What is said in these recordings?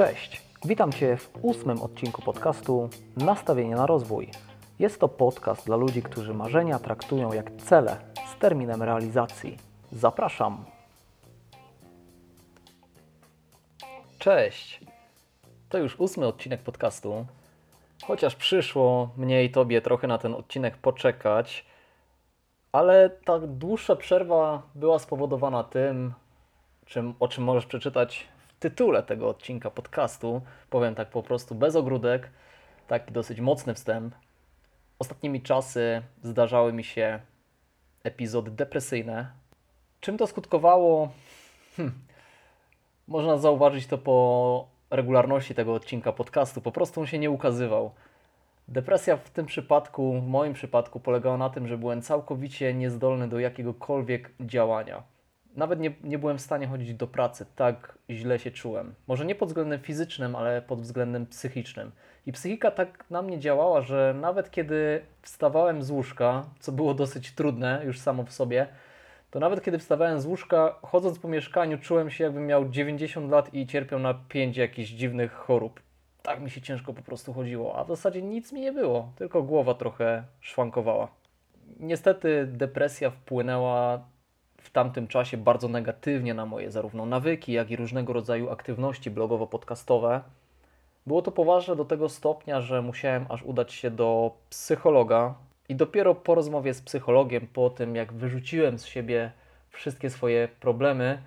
Cześć, witam Cię w ósmym odcinku podcastu Nastawienie na rozwój. Jest to podcast dla ludzi, którzy marzenia traktują jak cele z terminem realizacji. Zapraszam. Cześć. To już ósmy odcinek podcastu. Chociaż przyszło mnie i Tobie trochę na ten odcinek poczekać, ale ta dłuższa przerwa była spowodowana tym, czym, o czym możesz przeczytać tytule tego odcinka podcastu. Powiem tak po prostu bez ogródek, taki dosyć mocny wstęp. Ostatnimi czasy zdarzały mi się epizody depresyjne. Czym to skutkowało? Hm. Można zauważyć to po regularności tego odcinka podcastu. Po prostu on się nie ukazywał. Depresja w tym przypadku, w moim przypadku, polegała na tym, że byłem całkowicie niezdolny do jakiegokolwiek działania. Nawet nie, nie byłem w stanie chodzić do pracy, tak źle się czułem. Może nie pod względem fizycznym, ale pod względem psychicznym. I psychika tak na mnie działała, że nawet kiedy wstawałem z łóżka, co było dosyć trudne już samo w sobie, to nawet kiedy wstawałem z łóżka, chodząc po mieszkaniu, czułem się jakbym miał 90 lat i cierpiał na 5 jakichś dziwnych chorób. Tak mi się ciężko po prostu chodziło, a w zasadzie nic mi nie było, tylko głowa trochę szwankowała. Niestety depresja wpłynęła w tamtym czasie bardzo negatywnie na moje zarówno nawyki, jak i różnego rodzaju aktywności blogowo-podcastowe. Było to poważne do tego stopnia, że musiałem aż udać się do psychologa, i dopiero po rozmowie z psychologiem, po tym jak wyrzuciłem z siebie wszystkie swoje problemy,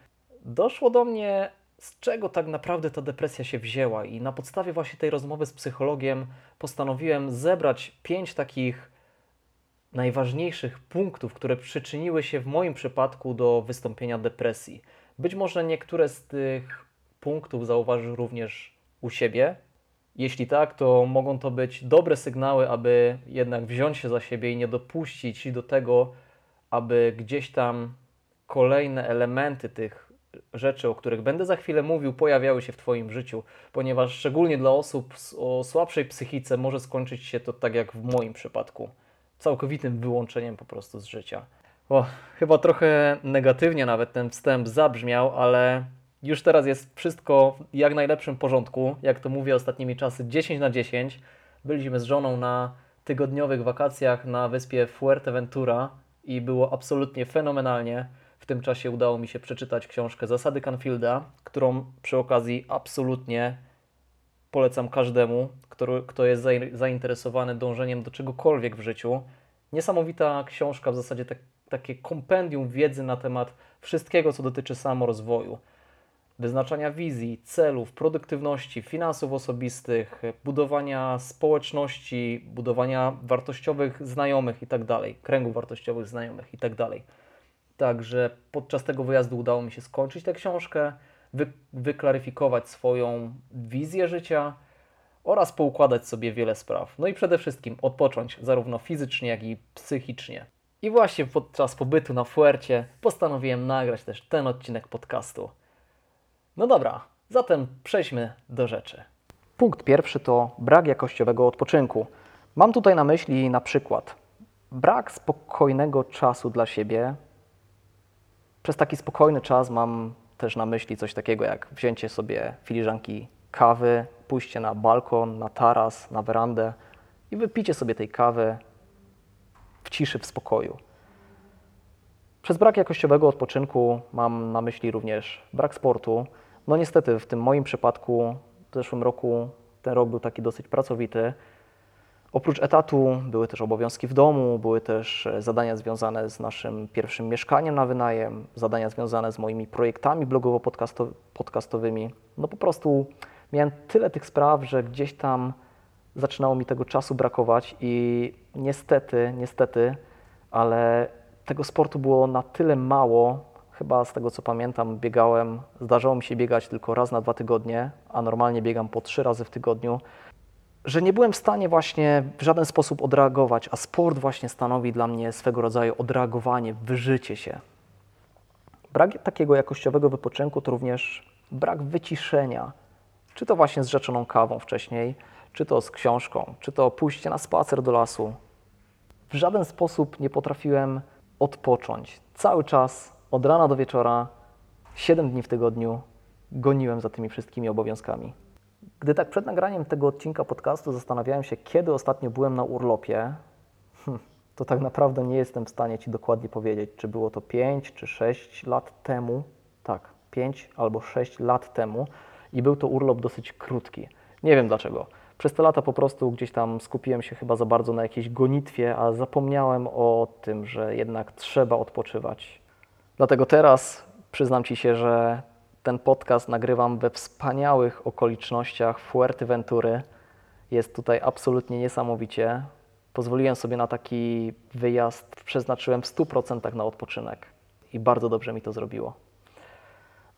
doszło do mnie, z czego tak naprawdę ta depresja się wzięła. I na podstawie właśnie tej rozmowy z psychologiem postanowiłem zebrać pięć takich najważniejszych punktów, które przyczyniły się w moim przypadku do wystąpienia depresji. Być może niektóre z tych punktów zauważysz również u siebie, jeśli tak, to mogą to być dobre sygnały, aby jednak wziąć się za siebie i nie dopuścić do tego, aby gdzieś tam kolejne elementy tych rzeczy, o których będę za chwilę mówił, pojawiały się w Twoim życiu, ponieważ szczególnie dla osób o słabszej psychice może skończyć się to tak jak w moim przypadku całkowitym wyłączeniem po prostu z życia. O, chyba trochę negatywnie nawet ten wstęp zabrzmiał, ale już teraz jest wszystko w jak najlepszym porządku. Jak to mówię ostatnimi czasy, 10 na 10. Byliśmy z żoną na tygodniowych wakacjach na wyspie Fuerteventura i było absolutnie fenomenalnie. W tym czasie udało mi się przeczytać książkę Zasady Canfielda, którą przy okazji absolutnie polecam każdemu, który, kto jest zainteresowany dążeniem do czegokolwiek w życiu. Niesamowita książka, w zasadzie tak, takie kompendium wiedzy na temat wszystkiego, co dotyczy samorozwoju wyznaczania wizji, celów, produktywności, finansów osobistych, budowania społeczności, budowania wartościowych znajomych itd., tak kręgów wartościowych znajomych itd. Tak Także podczas tego wyjazdu udało mi się skończyć tę książkę, wy, wyklaryfikować swoją wizję życia oraz poukładać sobie wiele spraw. No i przede wszystkim odpocząć zarówno fizycznie, jak i psychicznie. I właśnie podczas pobytu na Fuercie postanowiłem nagrać też ten odcinek podcastu. No dobra, zatem przejdźmy do rzeczy. Punkt pierwszy to brak jakościowego odpoczynku. Mam tutaj na myśli na przykład brak spokojnego czasu dla siebie. Przez taki spokojny czas mam też na myśli coś takiego jak wzięcie sobie filiżanki kawy, pójście na balkon, na taras, na werandę i wypicie sobie tej kawy w ciszy, w spokoju. Przez brak jakościowego odpoczynku mam na myśli również brak sportu. No niestety w tym moim przypadku w zeszłym roku ten rok był taki dosyć pracowity. Oprócz etatu były też obowiązki w domu, były też e, zadania związane z naszym pierwszym mieszkaniem na wynajem, zadania związane z moimi projektami blogowo-podcastowymi. No po prostu miałem tyle tych spraw, że gdzieś tam zaczynało mi tego czasu brakować i niestety, niestety, ale tego sportu było na tyle mało, chyba z tego co pamiętam, biegałem, zdarzało mi się biegać tylko raz na dwa tygodnie, a normalnie biegam po trzy razy w tygodniu, że nie byłem w stanie właśnie w żaden sposób odreagować, a sport właśnie stanowi dla mnie swego rodzaju odreagowanie, wyżycie się. Brak takiego jakościowego wypoczynku to również brak wyciszenia, czy to właśnie z rzeczoną kawą wcześniej, czy to z książką, czy to pójście na spacer do lasu. W żaden sposób nie potrafiłem odpocząć. Cały czas, od rana do wieczora, 7 dni w tygodniu, goniłem za tymi wszystkimi obowiązkami. Gdy tak przed nagraniem tego odcinka podcastu zastanawiałem się, kiedy ostatnio byłem na urlopie, hm, to tak naprawdę nie jestem w stanie Ci dokładnie powiedzieć, czy było to 5 czy 6 lat temu. Tak, 5 albo 6 lat temu i był to urlop dosyć krótki. Nie wiem dlaczego. Przez te lata po prostu gdzieś tam skupiłem się chyba za bardzo na jakiejś gonitwie, a zapomniałem o tym, że jednak trzeba odpoczywać. Dlatego teraz przyznam Ci się, że ten podcast nagrywam we wspaniałych okolicznościach Fuerteventury. Jest tutaj absolutnie niesamowicie. Pozwoliłem sobie na taki wyjazd, przeznaczyłem w 100% na odpoczynek i bardzo dobrze mi to zrobiło.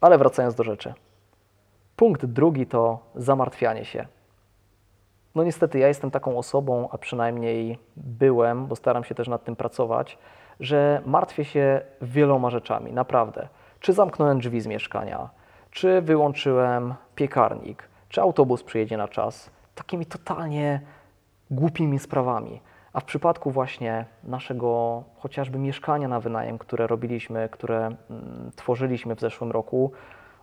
Ale wracając do rzeczy. Punkt drugi to zamartwianie się. No niestety, ja jestem taką osobą, a przynajmniej byłem, bo staram się też nad tym pracować, że martwię się wieloma rzeczami, naprawdę. Czy zamknąłem drzwi z mieszkania, czy wyłączyłem piekarnik, czy autobus przyjedzie na czas. Takimi totalnie głupimi sprawami. A w przypadku właśnie naszego chociażby mieszkania na wynajem, które robiliśmy, które mm, tworzyliśmy w zeszłym roku,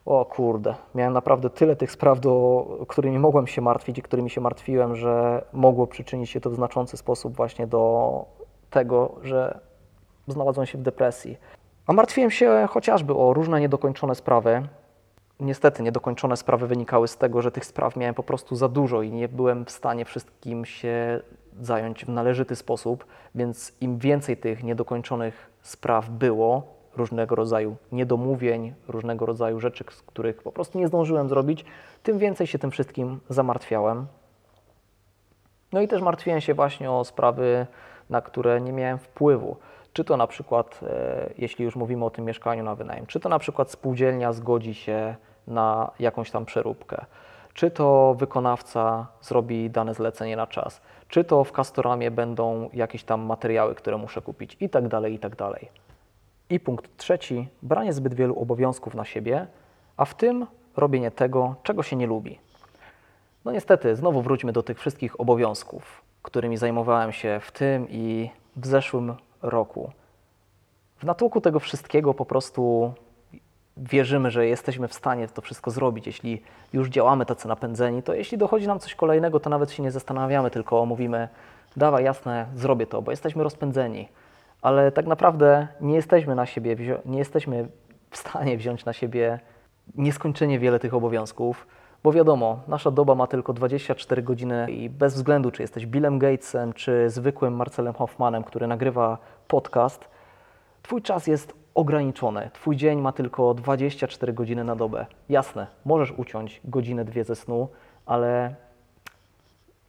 o kurde, miałem naprawdę tyle tych spraw, do którymi mogłem się martwić i którymi się martwiłem, że mogło przyczynić się to w znaczący sposób właśnie do tego, że znalazłem się w depresji. A martwiłem się chociażby o różne niedokończone sprawy. Niestety niedokończone sprawy wynikały z tego, że tych spraw miałem po prostu za dużo i nie byłem w stanie wszystkim się zająć w należyty sposób, więc im więcej tych niedokończonych spraw było, różnego rodzaju niedomówień, różnego rodzaju rzeczy, z których po prostu nie zdążyłem zrobić, tym więcej się tym wszystkim zamartwiałem. No i też martwiłem się właśnie o sprawy, na które nie miałem wpływu. Czy to na przykład, e, jeśli już mówimy o tym mieszkaniu na wynajem, czy to na przykład spółdzielnia zgodzi się na jakąś tam przeróbkę, czy to wykonawca zrobi dane zlecenie na czas, czy to w Castoramie będą jakieś tam materiały, które muszę kupić i tak dalej, i tak dalej. I punkt trzeci, branie zbyt wielu obowiązków na siebie, a w tym robienie tego, czego się nie lubi. No niestety, znowu wróćmy do tych wszystkich obowiązków, którymi zajmowałem się w tym i w zeszłym roku. W natłoku tego wszystkiego po prostu wierzymy, że jesteśmy w stanie to wszystko zrobić. Jeśli już działamy tacy napędzeni, to jeśli dochodzi nam coś kolejnego, to nawet się nie zastanawiamy, tylko mówimy, dawaj, jasne, zrobię to, bo jesteśmy rozpędzeni. Ale tak naprawdę nie jesteśmy na siebie, nie jesteśmy w stanie wziąć na siebie nieskończenie wiele tych obowiązków, bo wiadomo, nasza doba ma tylko 24 godziny i bez względu, czy jesteś Billem Gatesem, czy zwykłym Marcelem Hoffmanem, który nagrywa podcast, Twój czas jest ograniczony. Twój dzień ma tylko 24 godziny na dobę. Jasne, możesz uciąć godzinę, dwie ze snu, ale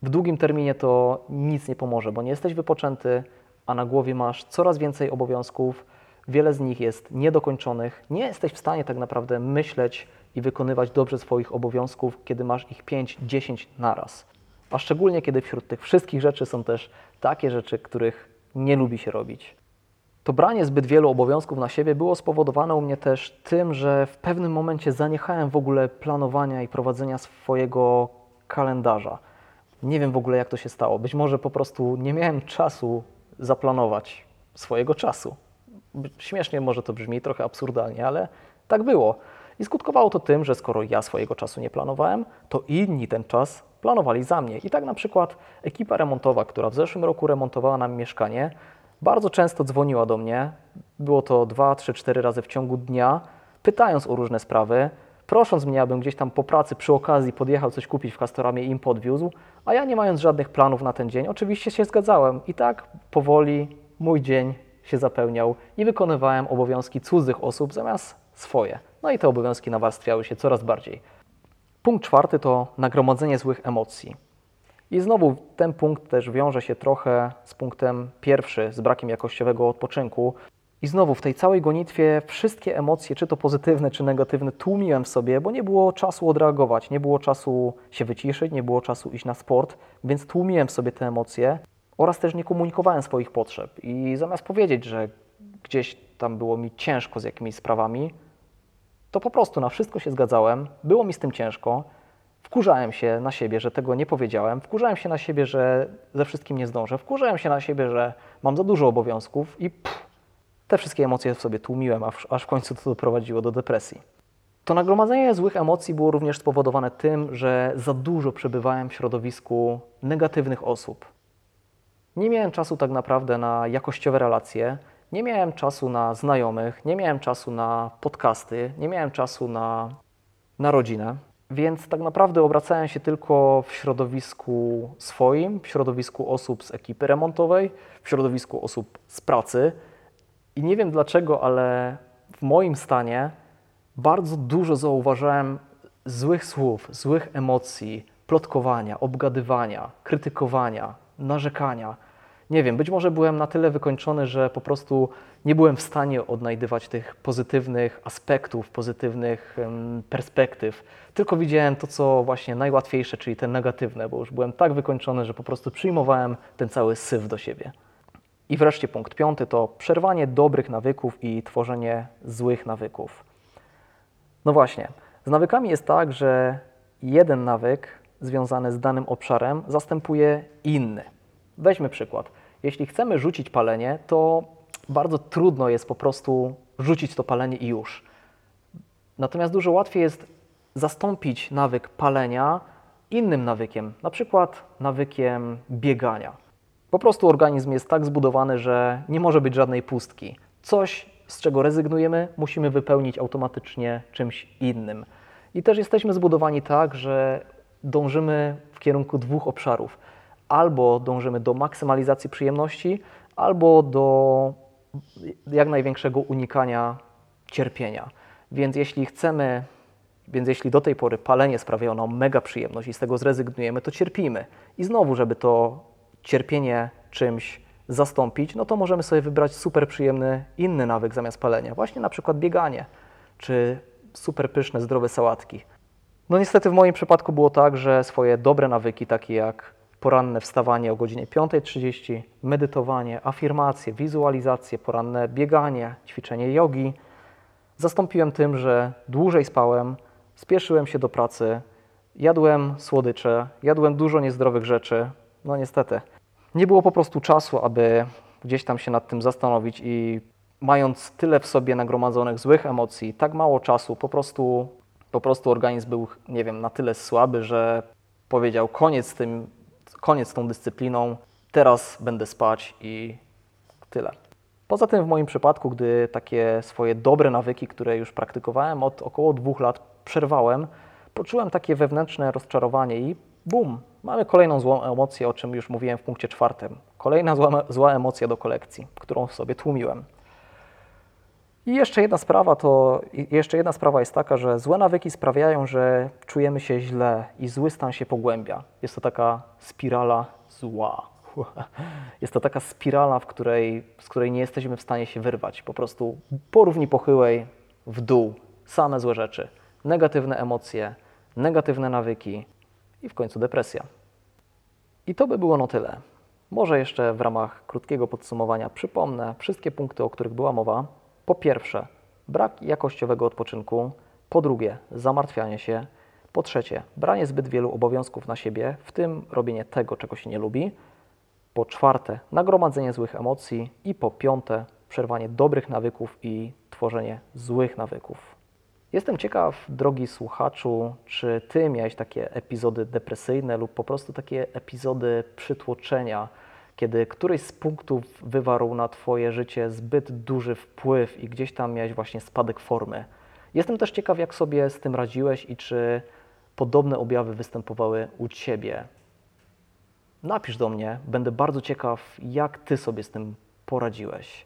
w długim terminie to nic nie pomoże, bo nie jesteś wypoczęty, a na głowie masz coraz więcej obowiązków, wiele z nich jest niedokończonych. Nie jesteś w stanie tak naprawdę myśleć i wykonywać dobrze swoich obowiązków, kiedy masz ich 5-10 naraz. A szczególnie kiedy wśród tych wszystkich rzeczy są też takie rzeczy, których nie lubi się robić. To branie zbyt wielu obowiązków na siebie było spowodowane u mnie też tym, że w pewnym momencie zaniechałem w ogóle planowania i prowadzenia swojego kalendarza. Nie wiem w ogóle, jak to się stało. Być może po prostu nie miałem czasu zaplanować swojego czasu. Śmiesznie może to brzmi, trochę absurdalnie, ale tak było. I skutkowało to tym, że skoro ja swojego czasu nie planowałem, to inni ten czas planowali za mnie. I tak na przykład ekipa remontowa, która w zeszłym roku remontowała nam mieszkanie, bardzo często dzwoniła do mnie, było to 2, 3, 4 razy w ciągu dnia, pytając o różne sprawy, prosząc mnie, abym gdzieś tam po pracy przy okazji podjechał coś kupić w Castoramie i im podwiózł, a ja nie mając żadnych planów na ten dzień, oczywiście się zgadzałem. I tak powoli mój dzień się zapełniał i wykonywałem obowiązki cudzych osób zamiast swoje. No i te obowiązki nawarstwiały się coraz bardziej. Punkt czwarty to nagromadzenie złych emocji. I znowu ten punkt też wiąże się trochę z punktem pierwszy, z brakiem jakościowego odpoczynku. I znowu w tej całej gonitwie wszystkie emocje, czy to pozytywne, czy negatywne, tłumiłem w sobie, bo nie było czasu odreagować, nie było czasu się wyciszyć, nie było czasu iść na sport, więc tłumiłem w sobie te emocje oraz też nie komunikowałem swoich potrzeb. I zamiast powiedzieć, że gdzieś tam było mi ciężko z jakimiś sprawami, to po prostu na wszystko się zgadzałem, było mi z tym ciężko, Wkurzałem się na siebie, że tego nie powiedziałem, wkurzałem się na siebie, że ze wszystkim nie zdążę, wkurzałem się na siebie, że mam za dużo obowiązków i pff, te wszystkie emocje w sobie tłumiłem, aż w końcu to doprowadziło do depresji. To nagromadzenie złych emocji było również spowodowane tym, że za dużo przebywałem w środowisku negatywnych osób. Nie miałem czasu tak naprawdę na jakościowe relacje, nie miałem czasu na znajomych, nie miałem czasu na podcasty, nie miałem czasu na, na rodzinę, więc tak naprawdę obracałem się tylko w środowisku swoim, w środowisku osób z ekipy remontowej, w środowisku osób z pracy. I nie wiem dlaczego, ale w moim stanie bardzo dużo zauważałem złych słów, złych emocji, plotkowania, obgadywania, krytykowania, narzekania. Nie wiem, być może byłem na tyle wykończony, że po prostu nie byłem w stanie odnajdywać tych pozytywnych aspektów, pozytywnych perspektyw. Tylko widziałem to, co właśnie najłatwiejsze, czyli te negatywne, bo już byłem tak wykończony, że po prostu przyjmowałem ten cały syf do siebie. I wreszcie punkt piąty to przerwanie dobrych nawyków i tworzenie złych nawyków. No właśnie, z nawykami jest tak, że jeden nawyk związany z danym obszarem zastępuje inny. Weźmy przykład. Jeśli chcemy rzucić palenie, to bardzo trudno jest po prostu rzucić to palenie i już. Natomiast dużo łatwiej jest zastąpić nawyk palenia innym nawykiem, na przykład nawykiem biegania. Po prostu organizm jest tak zbudowany, że nie może być żadnej pustki. Coś, z czego rezygnujemy, musimy wypełnić automatycznie czymś innym. I też jesteśmy zbudowani tak, że dążymy w kierunku dwóch obszarów. Albo dążymy do maksymalizacji przyjemności, albo do jak największego unikania cierpienia. Więc jeśli chcemy, więc jeśli do tej pory palenie sprawiało nam mega przyjemność i z tego zrezygnujemy, to cierpimy. I znowu, żeby to cierpienie czymś zastąpić, no to możemy sobie wybrać super przyjemny inny nawyk zamiast palenia. Właśnie na przykład bieganie, czy super pyszne, zdrowe sałatki. No niestety w moim przypadku było tak, że swoje dobre nawyki, takie jak poranne wstawanie o godzinie 5.30, medytowanie, afirmacje, wizualizacje, poranne bieganie, ćwiczenie jogi, zastąpiłem tym, że dłużej spałem, spieszyłem się do pracy, jadłem słodycze, jadłem dużo niezdrowych rzeczy. No niestety, nie było po prostu czasu, aby gdzieś tam się nad tym zastanowić i mając tyle w sobie nagromadzonych złych emocji, tak mało czasu, po prostu, po prostu organizm był, nie wiem, na tyle słaby, że powiedział koniec z tym, koniec z tą dyscypliną, teraz będę spać i tyle. Poza tym w moim przypadku, gdy takie swoje dobre nawyki, które już praktykowałem od około dwóch lat, przerwałem, poczułem takie wewnętrzne rozczarowanie i bum, mamy kolejną złą emocję, o czym już mówiłem w punkcie czwartym. Kolejna zła, zła emocja do kolekcji, którą sobie tłumiłem. I jeszcze jedna sprawa to jeszcze jedna sprawa jest taka, że złe nawyki sprawiają, że czujemy się źle i zły stan się pogłębia. Jest to taka spirala zła. Jest to taka spirala, w której, z której nie jesteśmy w stanie się wyrwać. Po prostu po równi pochyłej w dół, same złe rzeczy, negatywne emocje, negatywne nawyki i w końcu depresja. I to by było no tyle. Może jeszcze w ramach krótkiego podsumowania przypomnę wszystkie punkty, o których była mowa. Po pierwsze, brak jakościowego odpoczynku. Po drugie, zamartwianie się. Po trzecie, branie zbyt wielu obowiązków na siebie, w tym robienie tego, czego się nie lubi. Po czwarte, nagromadzenie złych emocji. I po piąte, przerwanie dobrych nawyków i tworzenie złych nawyków. Jestem ciekaw, drogi słuchaczu, czy ty miałeś takie epizody depresyjne lub po prostu takie epizody przytłoczenia, kiedy któryś z punktów wywarł na twoje życie zbyt duży wpływ i gdzieś tam miałeś właśnie spadek formy. Jestem też ciekaw, jak sobie z tym radziłeś i czy podobne objawy występowały u ciebie. Napisz do mnie, będę bardzo ciekaw, jak ty sobie z tym poradziłeś.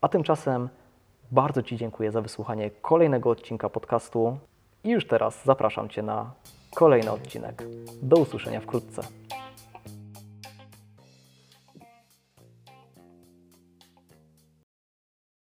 A tymczasem bardzo Ci dziękuję za wysłuchanie kolejnego odcinka podcastu i już teraz zapraszam Cię na kolejny odcinek. Do usłyszenia wkrótce.